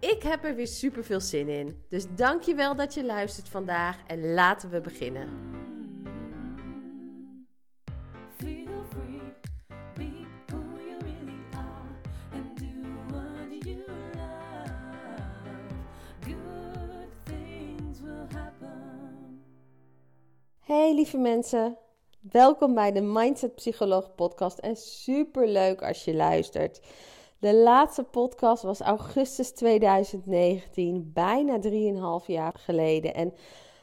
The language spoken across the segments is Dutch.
Ik heb er weer super veel zin in. Dus dankjewel dat je luistert vandaag en laten we beginnen. Hey lieve mensen, welkom bij de Mindset Psycholoog podcast en super leuk als je luistert. De laatste podcast was augustus 2019, bijna 3,5 jaar geleden. En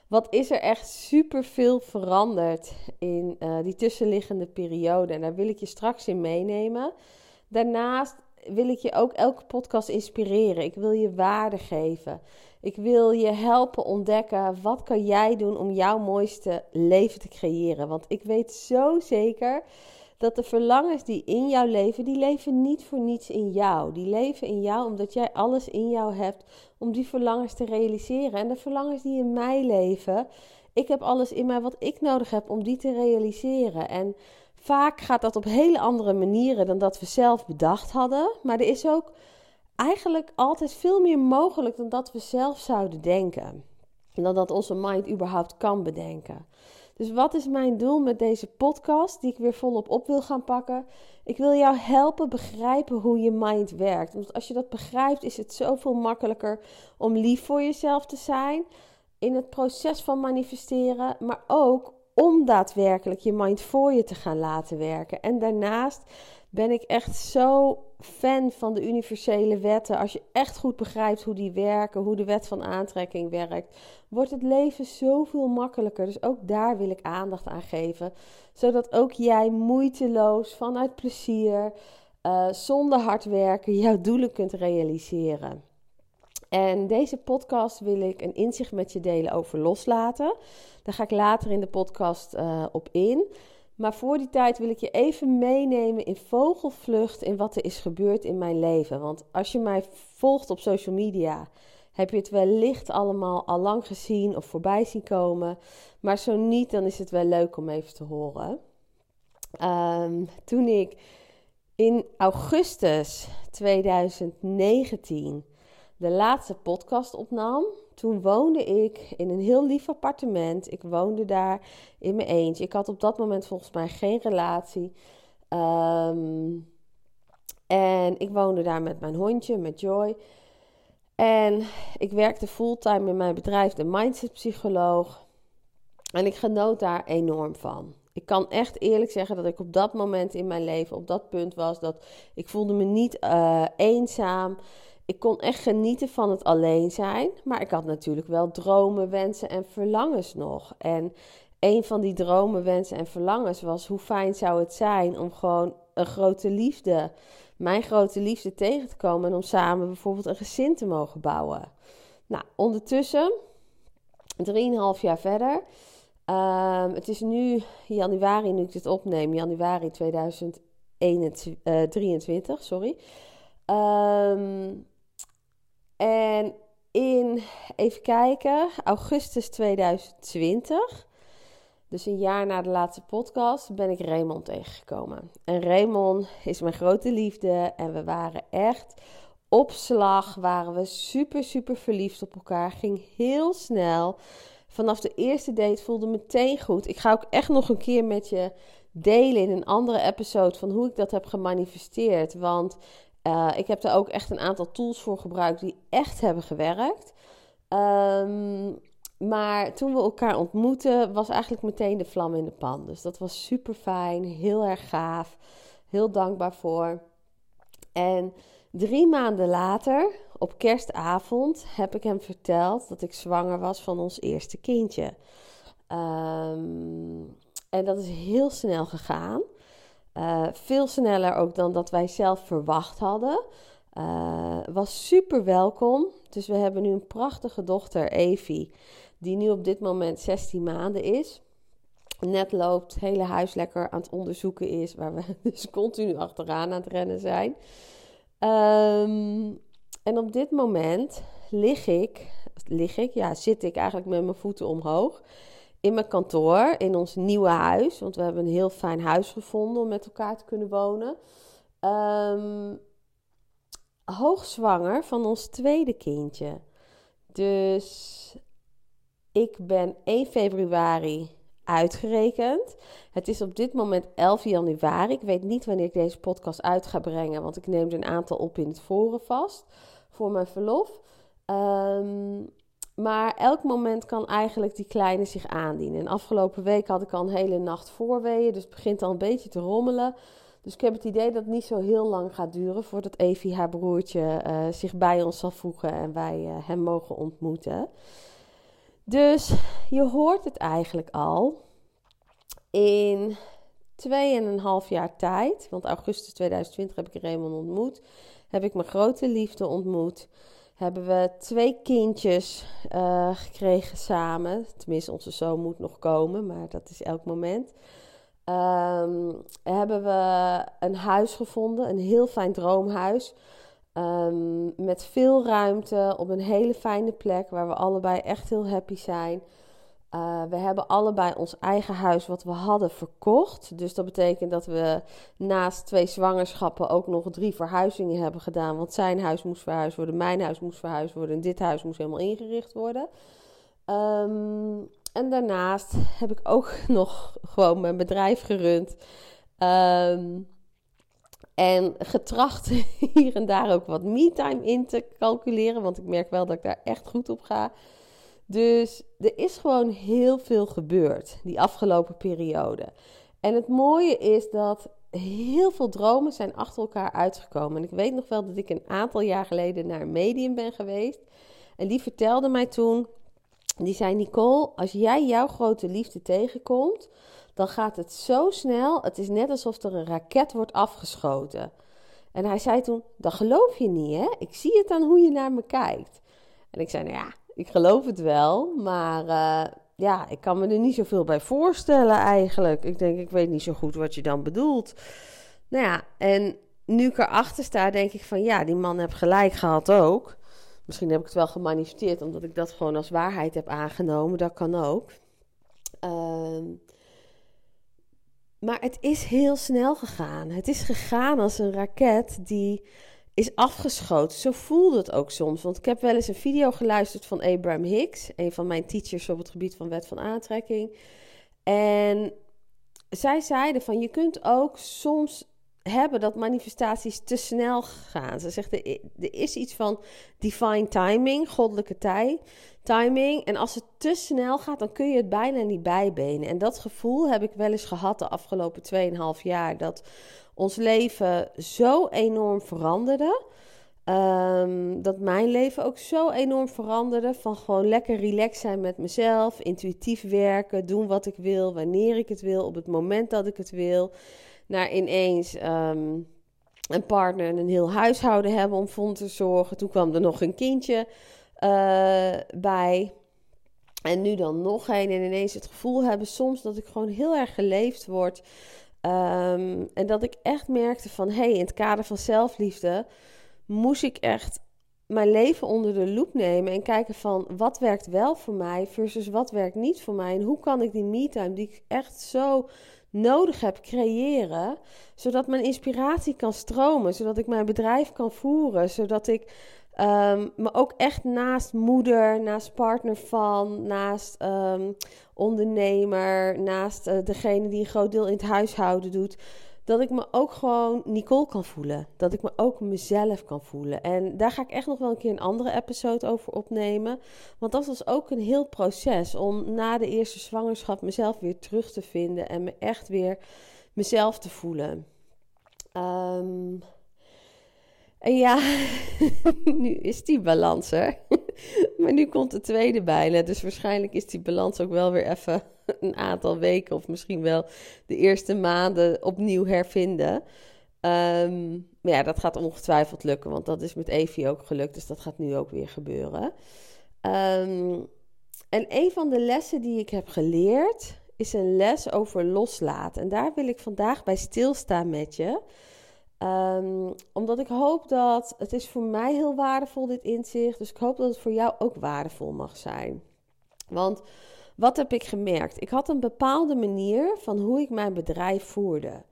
wat is er echt super veel veranderd in eh, die tussenliggende periode? En daar wil ik je straks in meenemen. Daarnaast wil ik je ook elke podcast inspireren. Ik wil je waarde geven. Ik wil je helpen ontdekken wat kan jij doen om jouw mooiste leven te creëren. Want ik weet zo zeker dat de verlangens die in jou leven, die leven niet voor niets in jou. Die leven in jou omdat jij alles in jou hebt om die verlangens te realiseren. En de verlangens die in mij leven, ik heb alles in mij wat ik nodig heb om die te realiseren. En vaak gaat dat op hele andere manieren dan dat we zelf bedacht hadden. Maar er is ook eigenlijk altijd veel meer mogelijk dan dat we zelf zouden denken. En dan dat onze mind überhaupt kan bedenken. Dus wat is mijn doel met deze podcast, die ik weer volop op wil gaan pakken? Ik wil jou helpen begrijpen hoe je mind werkt. Want als je dat begrijpt, is het zoveel makkelijker om lief voor jezelf te zijn in het proces van manifesteren, maar ook om daadwerkelijk je mind voor je te gaan laten werken. En daarnaast ben ik echt zo fan van de universele wetten. Als je echt goed begrijpt hoe die werken, hoe de wet van aantrekking werkt, wordt het leven zoveel makkelijker. Dus ook daar wil ik aandacht aan geven, zodat ook jij moeiteloos vanuit plezier, uh, zonder hard werken, jouw doelen kunt realiseren. En deze podcast wil ik een inzicht met je delen over loslaten. Daar ga ik later in de podcast uh, op in. Maar voor die tijd wil ik je even meenemen in vogelvlucht in wat er is gebeurd in mijn leven. Want als je mij volgt op social media, heb je het wellicht allemaal al lang gezien of voorbij zien komen. Maar zo niet, dan is het wel leuk om even te horen. Um, toen ik in augustus 2019 de laatste podcast opnam, toen woonde ik in een heel lief appartement. Ik woonde daar in mijn eentje. Ik had op dat moment volgens mij geen relatie. Um, en ik woonde daar met mijn hondje, met Joy. En ik werkte fulltime in mijn bedrijf, de mindset psycholoog. En ik genoot daar enorm van. Ik kan echt eerlijk zeggen dat ik op dat moment in mijn leven op dat punt was dat ik voelde me niet uh, eenzaam. Ik kon echt genieten van het alleen zijn, maar ik had natuurlijk wel dromen, wensen en verlangens nog. En een van die dromen, wensen en verlangens was hoe fijn zou het zijn om gewoon een grote liefde, mijn grote liefde tegen te komen en om samen bijvoorbeeld een gezin te mogen bouwen. Nou, ondertussen, 3,5 jaar verder. Um, het is nu januari, nu ik dit opneem, januari 2023, uh, sorry. Um, en in, even kijken, augustus 2020, dus een jaar na de laatste podcast, ben ik Raymond tegengekomen. En Raymond is mijn grote liefde en we waren echt op slag, waren we super, super verliefd op elkaar. Ging heel snel. Vanaf de eerste date voelde meteen goed. Ik ga ook echt nog een keer met je delen in een andere episode van hoe ik dat heb gemanifesteerd. Want uh, ik heb er ook echt een aantal tools voor gebruikt die echt hebben gewerkt. Um, maar toen we elkaar ontmoetten, was eigenlijk meteen de vlam in de pan. Dus dat was super fijn, heel erg gaaf, heel dankbaar voor. En drie maanden later, op kerstavond, heb ik hem verteld dat ik zwanger was van ons eerste kindje. Ehm, en dat is heel snel gegaan. Uh, veel sneller ook dan dat wij zelf verwacht hadden. Uh, was super welkom. Dus we hebben nu een prachtige dochter, Evie, die nu op dit moment 16 maanden is. Net loopt, het hele huis lekker aan het onderzoeken is, waar we dus continu achteraan aan het rennen zijn. Um, en op dit moment lig ik, lig ik, ja, zit ik eigenlijk met mijn voeten omhoog in mijn kantoor, in ons nieuwe huis. Want we hebben een heel fijn huis gevonden om met elkaar te kunnen wonen. Um, hoogzwanger van ons tweede kindje. Dus ik ben 1 februari uitgerekend. Het is op dit moment 11 januari. Ik weet niet wanneer ik deze podcast uit ga brengen, want ik neem een aantal op in het voren vast voor mijn verlof. Um, maar elk moment kan eigenlijk die kleine zich aandienen. En afgelopen week had ik al een hele nacht voorweeën, dus het begint al een beetje te rommelen. Dus ik heb het idee dat het niet zo heel lang gaat duren voordat Evie, haar broertje, uh, zich bij ons zal voegen en wij uh, hem mogen ontmoeten. Dus je hoort het eigenlijk al. In 2,5 jaar tijd, want augustus 2020 heb ik Raymond ontmoet, heb ik mijn grote liefde ontmoet hebben we twee kindjes uh, gekregen samen. Tenminste, onze zoon moet nog komen, maar dat is elk moment. Um, hebben we een huis gevonden, een heel fijn droomhuis. Um, met veel ruimte, op een hele fijne plek waar we allebei echt heel happy zijn. Uh, we hebben allebei ons eigen huis wat we hadden verkocht. Dus dat betekent dat we naast twee zwangerschappen ook nog drie verhuizingen hebben gedaan. Want zijn huis moest verhuisd worden, mijn huis moest verhuisd worden en dit huis moest helemaal ingericht worden. Um, en daarnaast heb ik ook nog gewoon mijn bedrijf gerund. Um, en getracht hier en daar ook wat me-time in te calculeren. Want ik merk wel dat ik daar echt goed op ga. Dus er is gewoon heel veel gebeurd die afgelopen periode. En het mooie is dat heel veel dromen zijn achter elkaar uitgekomen. En ik weet nog wel dat ik een aantal jaar geleden naar een medium ben geweest. En die vertelde mij toen, die zei Nicole, als jij jouw grote liefde tegenkomt, dan gaat het zo snel. Het is net alsof er een raket wordt afgeschoten. En hij zei toen, dat geloof je niet hè? Ik zie het aan hoe je naar me kijkt. En ik zei, nou ja, ik geloof het wel, maar uh, ja, ik kan me er niet zoveel bij voorstellen eigenlijk. Ik denk, ik weet niet zo goed wat je dan bedoelt. Nou ja, en nu ik erachter sta, denk ik van ja, die man heeft gelijk gehad ook. Misschien heb ik het wel gemanifesteerd, omdat ik dat gewoon als waarheid heb aangenomen. Dat kan ook. Uh, maar het is heel snel gegaan. Het is gegaan als een raket die is afgeschoten. Zo voelde het ook soms. Want ik heb wel eens een video geluisterd van Abraham Hicks, een van mijn teachers op het gebied van wet van aantrekking. En zij zeiden van je kunt ook soms hebben dat manifestaties te snel gaan. Ze zegt er, is iets van divine timing, goddelijke tij, timing. En als het te snel gaat, dan kun je het bijna niet bijbenen. En dat gevoel heb ik wel eens gehad de afgelopen 2,5 jaar. Dat ons leven zo enorm veranderde. Um, dat mijn leven ook zo enorm veranderde. Van gewoon lekker relaxed zijn met mezelf. Intuïtief werken. Doen wat ik wil. Wanneer ik het wil. Op het moment dat ik het wil. Naar ineens um, een partner en een heel huishouden hebben om voor te zorgen. Toen kwam er nog een kindje uh, bij. En nu dan nog een. En ineens het gevoel hebben soms dat ik gewoon heel erg geleefd word Um, en dat ik echt merkte van, hé, hey, in het kader van zelfliefde moest ik echt mijn leven onder de loep nemen en kijken van wat werkt wel voor mij versus wat werkt niet voor mij. En hoe kan ik die me-time die ik echt zo nodig heb creëren, zodat mijn inspiratie kan stromen, zodat ik mijn bedrijf kan voeren, zodat ik Um, maar ook echt naast moeder, naast partner van, naast um, ondernemer, naast uh, degene die een groot deel in het huishouden doet. dat ik me ook gewoon Nicole kan voelen. Dat ik me ook mezelf kan voelen. En daar ga ik echt nog wel een keer een andere episode over opnemen. Want dat was ook een heel proces om na de eerste zwangerschap mezelf weer terug te vinden en me echt weer mezelf te voelen. Ehm, en ja, nu is die balans er. maar nu komt de tweede bijna. Dus waarschijnlijk is die balans ook wel weer even een aantal weken of misschien wel de eerste maanden opnieuw hervinden. Ehm, maar ja, dat gaat ongetwijfeld lukken, want dat is met Evie ook gelukt. Dus dat gaat nu ook weer gebeuren. Ehm, en een van de lessen die ik heb geleerd is een les over loslaten. En daar wil ik vandaag bij stilstaan met je. Ehm, omdat ik hoop dat het is voor mij heel waardevol dit inzicht. Dus ik hoop dat het voor jou ook waardevol mag zijn. Want wat heb ik gemerkt? Ik had een bepaalde manier van hoe ik mijn bedrijf voerde.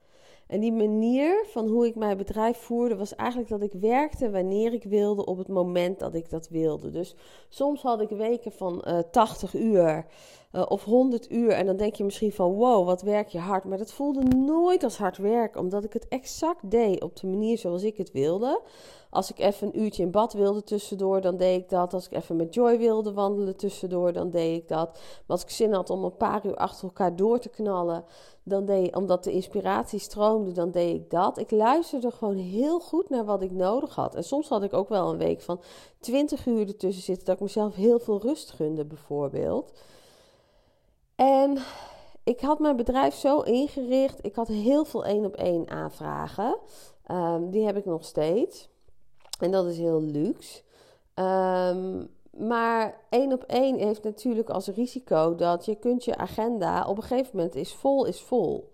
En die manier van hoe ik mijn bedrijf voerde was eigenlijk dat ik werkte wanneer ik wilde op het moment dat ik dat wilde. Dus soms had ik weken van uh, 80 uur uh, of 100 uur en dan denk je misschien van wow, wat werk je hard. Maar dat voelde nooit als hard werken, omdat ik het exact deed op de manier zoals ik het wilde. Als ik even een uurtje in bad wilde tussendoor, dan deed ik dat. Als ik even met Joy wilde wandelen tussendoor, dan deed ik dat. Maar als ik zin had om een paar uur achter elkaar door te knallen, dan deed omdat de inspiratie stroomde, dan deed ik dat. Ik luisterde gewoon heel goed naar wat ik nodig had. En soms had ik ook wel een week van 20 uur ertussen zitten, dat ik mezelf heel veel rust gunde, bijvoorbeeld. En ik had mijn bedrijf zo ingericht. Ik had heel veel één op één aanvragen. Um, die heb ik nog steeds. En dat is heel luxe. Um, maar één op één heeft natuurlijk als risico dat je kunt je agenda op een gegeven moment is vol, is vol.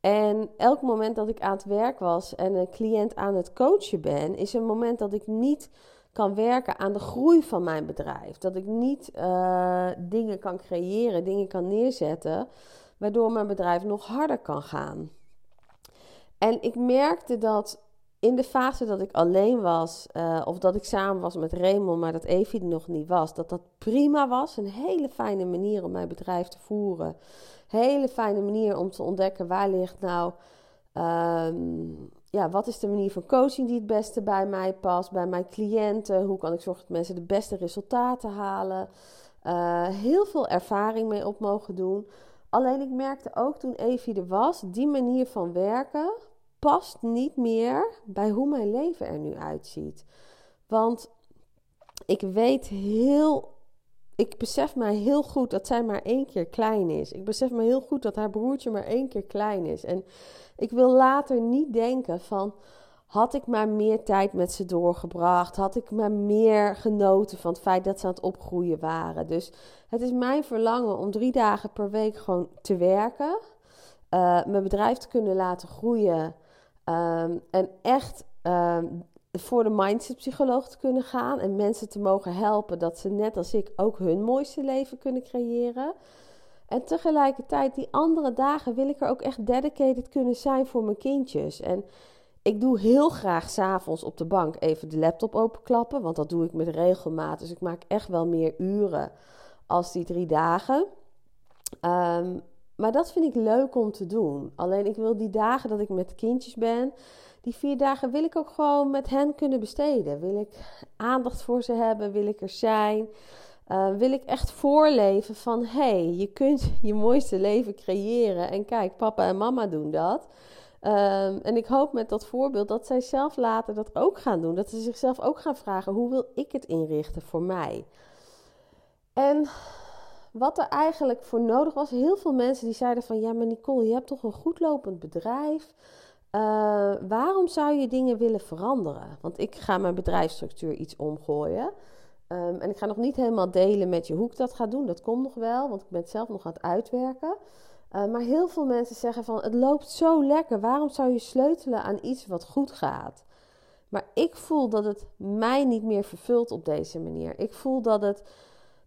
En elk moment dat ik aan het werk was en een cliënt aan het coachen ben, is een moment dat ik niet kan werken aan de groei van mijn bedrijf. Dat ik niet uh, dingen kan creëren, dingen kan neerzetten, waardoor mijn bedrijf nog harder kan gaan. En ik merkte dat in de fase dat ik alleen was, uh, of dat ik samen was met Raymond, maar dat Evie er nog niet was, dat dat prima was. Een hele fijne manier om mijn bedrijf te voeren. Hele fijne manier om te ontdekken waar ligt nou, um, ja, wat is de manier van coaching die het beste bij mij past, bij mijn cliënten. Hoe kan ik zorgen dat mensen de beste resultaten halen. Uh, heel veel ervaring mee op mogen doen. Alleen ik merkte ook toen Evie er was, die manier van werken past niet meer bij hoe mijn leven er nu uitziet. Want ik weet heel. Ik besef mij heel goed dat zij maar één keer klein is. Ik besef me heel goed dat haar broertje maar één keer klein is. En ik wil later niet denken van. Had ik maar meer tijd met ze doorgebracht? Had ik maar meer genoten van het feit dat ze aan het opgroeien waren? Dus het is mijn verlangen om drie dagen per week gewoon te werken. Uh, mijn bedrijf te kunnen laten groeien. Um, en echt um, voor de mindset-psycholoog te kunnen gaan en mensen te mogen helpen dat ze net als ik ook hun mooiste leven kunnen creëren. En tegelijkertijd, die andere dagen wil ik er ook echt dedicated kunnen zijn voor mijn kindjes. En ik doe heel graag s'avonds op de bank even de laptop openklappen, want dat doe ik met regelmaat. Dus ik maak echt wel meer uren als die drie dagen. Um, maar dat vind ik leuk om te doen. Alleen ik wil die dagen dat ik met kindjes ben, die vier dagen wil ik ook gewoon met hen kunnen besteden. Wil ik aandacht voor ze hebben? Wil ik er zijn? Uh, wil ik echt voorleven van hey, je kunt je mooiste leven creëren. En kijk, papa en mama doen dat. Um, en ik hoop met dat voorbeeld dat zij zelf later dat ook gaan doen. Dat ze zichzelf ook gaan vragen: hoe wil ik het inrichten voor mij? En wat er eigenlijk voor nodig was. Heel veel mensen die zeiden van ja, maar Nicole, je hebt toch een goed lopend bedrijf. Uh, waarom zou je dingen willen veranderen? Want ik ga mijn bedrijfsstructuur iets omgooien. Um, en ik ga nog niet helemaal delen met je hoe ik dat ga doen. Dat komt nog wel, want ik ben het zelf nog aan het uitwerken. Uh, maar heel veel mensen zeggen van het loopt zo lekker. Waarom zou je sleutelen aan iets wat goed gaat? Maar ik voel dat het mij niet meer vervult op deze manier. Ik voel dat het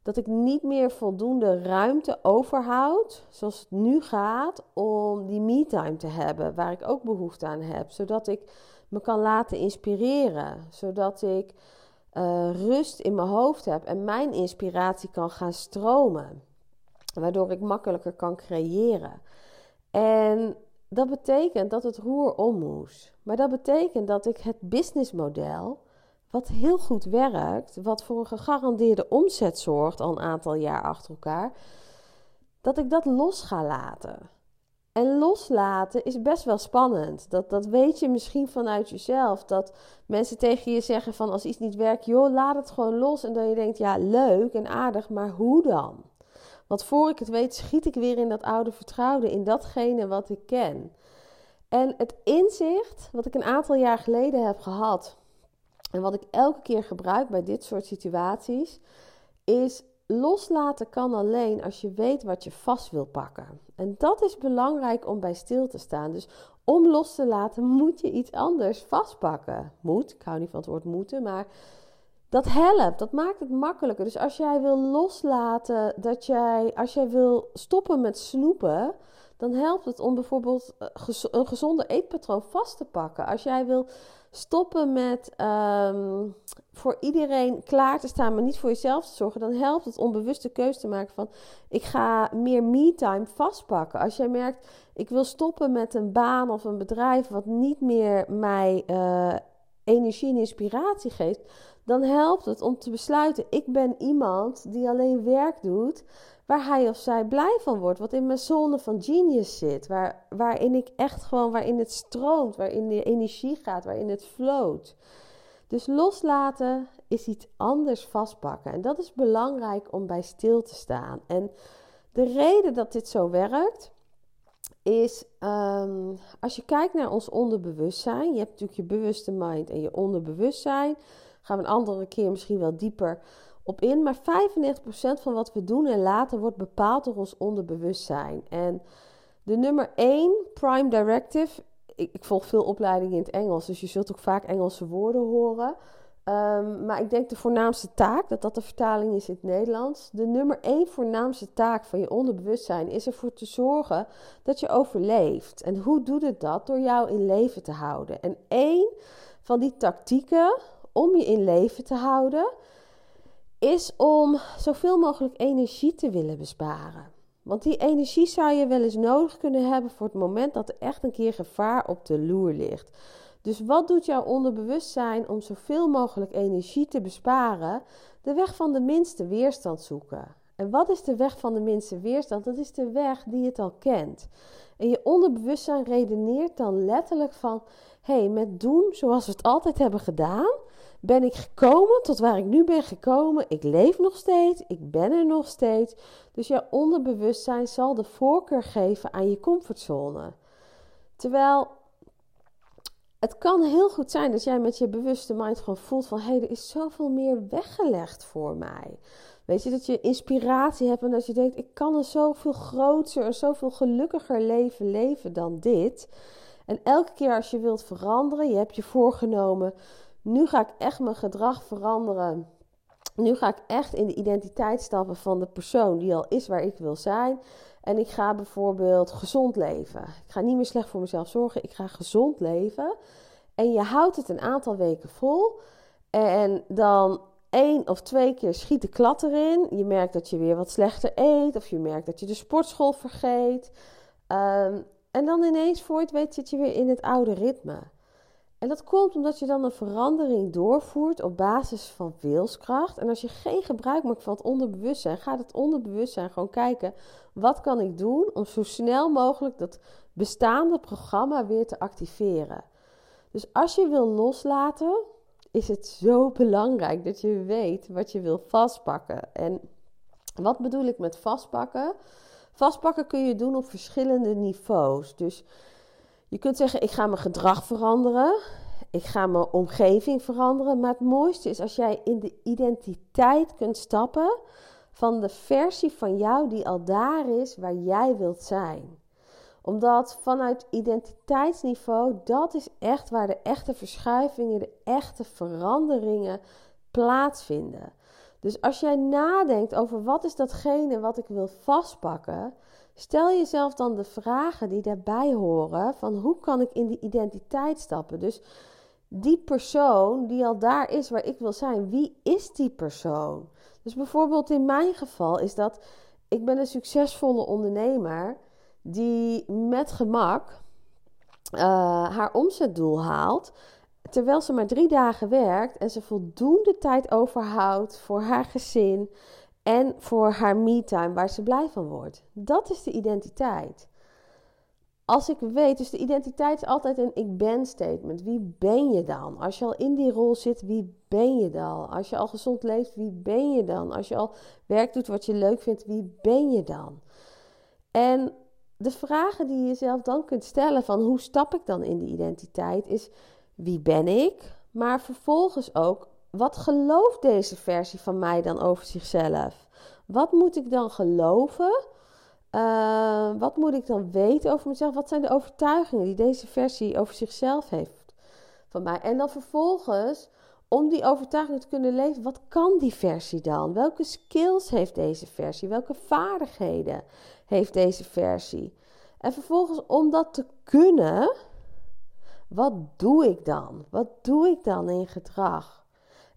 dat ik niet meer voldoende ruimte overhoud, zoals het nu gaat, om die me-time te hebben, waar ik ook behoefte aan heb. Zodat ik me kan laten inspireren, zodat ik uh, rust in mijn hoofd heb en mijn inspiratie kan gaan stromen, waardoor ik makkelijker kan creëren. En dat betekent dat het roer om moest. Maar dat betekent dat ik het businessmodel, wat heel goed werkt, wat voor een gegarandeerde omzet zorgt al een aantal jaar achter elkaar, dat ik dat los ga laten. En loslaten is best wel spannend. Dat, dat weet je misschien vanuit jezelf. Dat mensen tegen je zeggen van als iets niet werkt, joh, laat het gewoon los. En dan je denkt, ja, leuk en aardig, maar hoe dan? Want voor ik het weet, schiet ik weer in dat oude vertrouwde, in datgene wat ik ken. En het inzicht wat ik een aantal jaar geleden heb gehad, en wat ik elke keer gebruik bij dit soort situaties, is loslaten kan alleen als je weet wat je vast wil pakken. En dat is belangrijk om bij stil te staan. Dus om los te laten moet je iets anders vastpakken. Moet, ik hou niet van het woord moeten, maar dat helpt. Dat maakt het makkelijker. Dus als jij wil loslaten, dat jij, als jij wil stoppen met snoepen, dan helpt het om bijvoorbeeld eh, een gezonde eetpatroon vast te pakken. Als jij wil stoppen met um, voor iedereen klaar te staan, maar niet voor jezelf te zorgen, dan helpt het om bewuste keuze te maken van ik ga meer me-time vastpakken. Als jij merkt, ik wil stoppen met een baan of een bedrijf wat niet meer mij uh, energie en inspiratie geeft, dan helpt het om te besluiten, ik ben iemand die alleen werk doet waar hij of zij blij van wordt. Wat in mijn zone van genius zit. Waar, waarin ik echt gewoon, waarin het stroomt, waarin de energie gaat, waarin het floot. Dus loslaten is iets anders vastpakken. En dat is belangrijk om bij stil te staan. En de reden dat dit zo werkt, is um, als je kijkt naar ons onderbewustzijn. Je hebt natuurlijk je bewuste mind en je onderbewustzijn. Gaan we een andere keer misschien wel dieper op in. Maar 95% van wat we doen en laten wordt bepaald door ons onderbewustzijn. En de nummer 1 Prime Directive. Ik, volg veel opleidingen in het Engels, dus je zult ook vaak Engelse woorden horen. Um, maar ik denk de voornaamste taak, dat dat de vertaling is in het Nederlands. De nummer één voornaamste taak van je onderbewustzijn is ervoor te zorgen dat je overleeft. En hoe doet het dat? Door jou in leven te houden. En één van die tactieken om je in leven te houden, is om zoveel mogelijk energie te willen besparen. Want die energie zou je wel eens nodig kunnen hebben voor het moment dat er echt een keer gevaar op de loer ligt. Dus wat doet jouw onderbewustzijn om zoveel mogelijk energie te besparen? De weg van de minste weerstand zoeken. En wat is de weg van de minste weerstand? Dat is de weg die het al kent. En je onderbewustzijn redeneert dan letterlijk van: hé, hey, met doen zoals we het altijd hebben gedaan, ben ik gekomen tot waar ik nu ben gekomen. Ik leef nog steeds, ik ben er nog steeds. Dus jouw onderbewustzijn zal de voorkeur geven aan je comfortzone. Terwijl het kan heel goed zijn dat jij met je bewuste mind gewoon voelt van... hé, hey, er is zoveel meer weggelegd voor mij. Weet je, dat je inspiratie hebt en dat je denkt... ik kan een zoveel groter en zoveel gelukkiger leven leven dan dit. En elke keer als je wilt veranderen, je hebt je voorgenomen nu ga ik echt mijn gedrag veranderen. Nu ga ik echt in de identiteit stappen van de persoon die al is waar ik wil zijn. En ik ga bijvoorbeeld gezond leven. Ik ga niet meer slecht voor mezelf zorgen. Ik ga gezond leven. En je houdt het een aantal weken vol. En dan één of twee keer schiet de klad erin. Je merkt dat je weer wat slechter eet. Of je merkt dat je de sportschool vergeet. Um, en dan ineens voor je het weet zit je weer in het oude ritme. En dat komt omdat je dan een verandering doorvoert op basis van wilskracht. En als je geen gebruik maakt van het onderbewustzijn, gaat het onderbewustzijn gewoon kijken: wat kan ik doen om zo snel mogelijk dat bestaande programma weer te activeren. Dus als je wil loslaten, is het zo belangrijk dat je weet wat je wil vastpakken. En wat bedoel ik met vastpakken? Vastpakken kun je doen op verschillende niveaus. Dus je kunt zeggen, ik ga mijn gedrag veranderen. Ik ga mijn omgeving veranderen. Maar het mooiste is als jij in de identiteit kunt stappen van de versie van jou die al daar is waar jij wilt zijn. Omdat vanuit identiteitsniveau, dat is echt waar de echte verschuivingen, de echte veranderingen plaatsvinden. Dus als jij nadenkt over wat is datgene wat ik wil vastpakken, Stel jezelf dan de vragen die daarbij horen van hoe kan ik in die identiteit stappen? Dus die persoon die al daar is waar ik wil zijn, wie is die persoon? Dus bijvoorbeeld in mijn geval is dat ik ben een succesvolle ondernemer die met gemak eh, haar omzetdoel haalt. Terwijl ze maar drie dagen werkt en ze voldoende tijd overhoudt voor haar gezin en voor haar me-time waar ze blij van wordt. Dat is de identiteit. Als ik weet, dus de identiteit is altijd een ik ben statement. Wie ben je dan? Als je al in die rol zit, wie ben je dan? Als je al gezond leeft, wie ben je dan? Als je al werk doet wat je leuk vindt, wie ben je dan? En de vragen die je jezelf dan kunt stellen van hoe stap ik dan in die identiteit is wie ben ik? Maar vervolgens ook wat gelooft deze versie van mij dan over zichzelf? Wat moet ik dan geloven? Uh, wat moet ik dan weten over mezelf? Wat zijn de overtuigingen die deze versie over zichzelf heeft van mij? En dan vervolgens, om die overtuigingen te kunnen leven, wat kan die versie dan? Welke skills heeft deze versie? Welke vaardigheden heeft deze versie? En vervolgens, om dat te kunnen, wat doe ik dan? Wat doe ik dan in gedrag?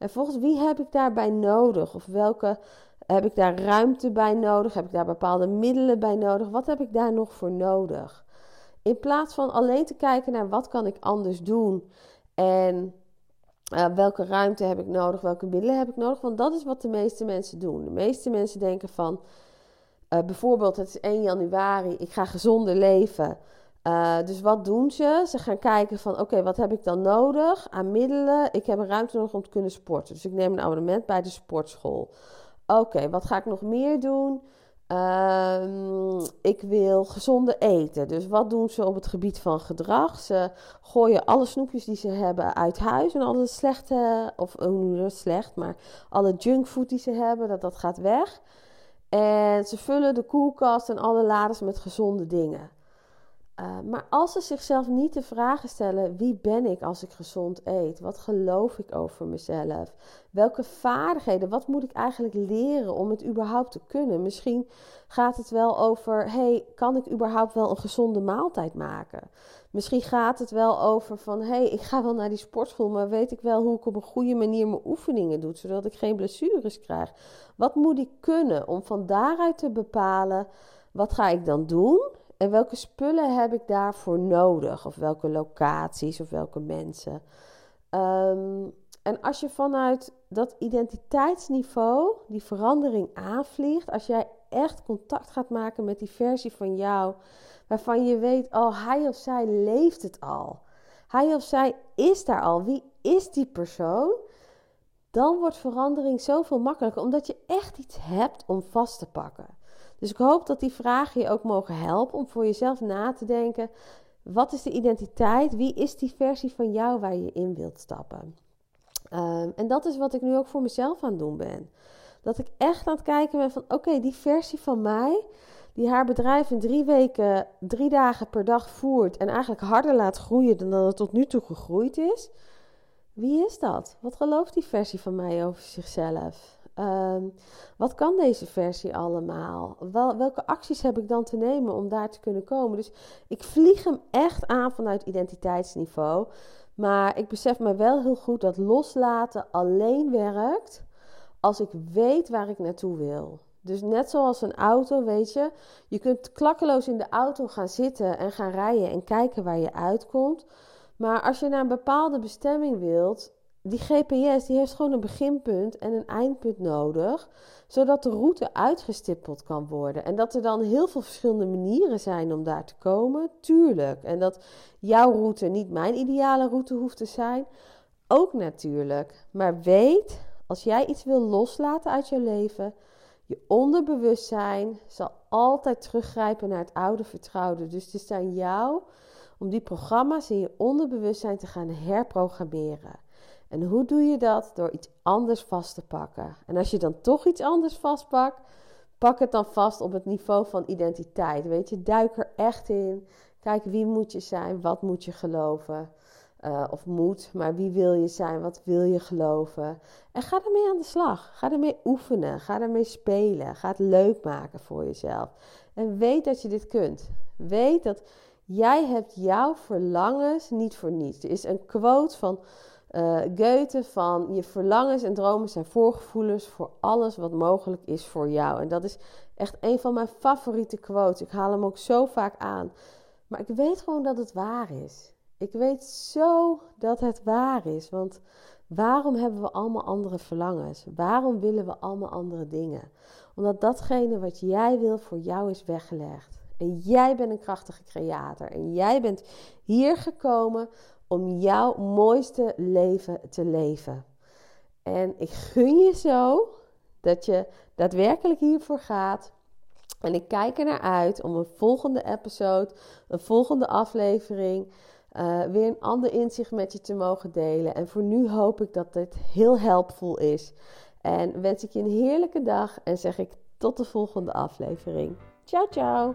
En volgens wie heb ik daarbij nodig? Of welke heb ik daar ruimte bij nodig? Heb ik daar bepaalde middelen bij nodig? Wat heb ik daar nog voor nodig? In plaats van alleen te kijken naar wat kan ik anders doen en uh, welke ruimte heb ik nodig, welke middelen heb ik nodig. Want dat is wat de meeste mensen doen. De meeste mensen denken van uh, bijvoorbeeld het is 1 januari, ik ga gezonder leven. Uh, dus wat doen ze? Ze gaan kijken van oké, wat heb ik dan nodig aan middelen? Ik heb een ruimte nodig om te kunnen sporten. Dus ik neem een abonnement bij de sportschool. Oké, wat ga ik nog meer doen? Uh, ik wil gezonde eten. Dus wat doen ze op het gebied van gedrag? Ze gooien alle snoepjes die ze hebben uit huis en alle slechte, of hoe noem je dat slecht, maar alle junkfood die ze hebben, dat, dat gaat weg. En ze vullen de koelkast en alle laders met gezonde dingen. Uh, maar als ze zichzelf niet de vragen stellen: wie ben ik als ik gezond eet? Wat geloof ik over mezelf? Welke vaardigheden, wat moet ik eigenlijk leren om het überhaupt te kunnen? Misschien gaat het wel over: hey, kan ik überhaupt wel een gezonde maaltijd maken? Misschien gaat het wel over van: hey, ik ga wel naar die sportschool, maar weet ik wel hoe ik op een goede manier mijn oefeningen doe, zodat ik geen blessures krijg? Wat moet ik kunnen om van daaruit te bepalen: wat ga ik dan doen? En welke spullen heb ik daarvoor nodig? Of welke locaties of welke mensen? Um, en als je vanuit dat identiteitsniveau die verandering aanvliegt, als jij echt contact gaat maken met die versie van jou, waarvan je weet, oh, hij of zij leeft het al. Hij of zij is daar al. Wie is die persoon? Dan wordt verandering zoveel makkelijker, omdat je echt iets hebt om vast te pakken. Dus ik hoop dat die vragen je ook mogen helpen om voor jezelf na te denken: wat is de identiteit? Wie is die versie van jou waar je in wilt stappen? Um, en dat is wat ik nu ook voor mezelf aan het doen ben. Dat ik echt aan het kijken ben van: oké, die versie van mij, die haar bedrijf in drie weken, drie dagen per dag voert en eigenlijk harder laat groeien dan dat het tot nu toe gegroeid is. Wie is dat? Wat gelooft die versie van mij over zichzelf? Um, wat kan deze versie allemaal? Wel, welke acties heb ik dan te nemen om daar te kunnen komen? Dus ik vlieg hem echt aan vanuit identiteitsniveau. Maar ik besef me wel heel goed dat loslaten alleen werkt als ik weet waar ik naartoe wil. Dus net zoals een auto, weet je, je kunt klakkeloos in de auto gaan zitten en gaan rijden en kijken waar je uitkomt. Maar als je naar een bepaalde bestemming wilt, die GPS die heeft gewoon een beginpunt en een eindpunt nodig, zodat de route uitgestippeld kan worden. En dat er dan heel veel verschillende manieren zijn om daar te komen, tuurlijk. En dat jouw route niet mijn ideale route hoeft te zijn, ook natuurlijk. Maar weet, als jij iets wil loslaten uit je leven, je onderbewustzijn zal altijd teruggrijpen naar het oude vertrouwde. Dus het is aan jou om die programma's in je onderbewustzijn te gaan herprogrammeren. En hoe doe je dat? Door iets anders vast te pakken. En als je dan toch iets anders vastpakt, pak het dan vast op het niveau van identiteit. Weet je, duik er echt in. Kijk, wie moet je zijn? Wat moet je geloven? Uh, of moet, maar wie wil je zijn? Wat wil je geloven? En ga ermee aan de slag. Ga ermee oefenen. Ga ermee spelen. Ga het leuk maken voor jezelf. En weet dat je dit kunt. Weet dat jij hebt jouw verlangens niet voor niets. Er is een quote van uh, Goethe van je verlangens en dromen zijn voorgevoelens voor alles wat mogelijk is voor jou. En dat is echt een van mijn favoriete quotes. Ik haal hem ook zo vaak aan. Maar ik weet gewoon dat het waar is. Ik weet zo dat het waar is. Want waarom hebben we allemaal andere verlangens? Waarom willen we allemaal andere dingen? Omdat datgene wat jij wil voor jou is weggelegd. En jij bent een krachtige creator. En jij bent hier gekomen om jouw mooiste leven te leven. En ik gun je zo dat je daadwerkelijk hiervoor gaat. En ik kijk er naar uit om een volgende episode, een volgende aflevering, uh, weer een ander inzicht met je te mogen delen. En voor nu hoop ik dat dit heel helpvol is. En wens ik je een heerlijke dag en zeg ik tot de volgende aflevering. Ciao, ciao.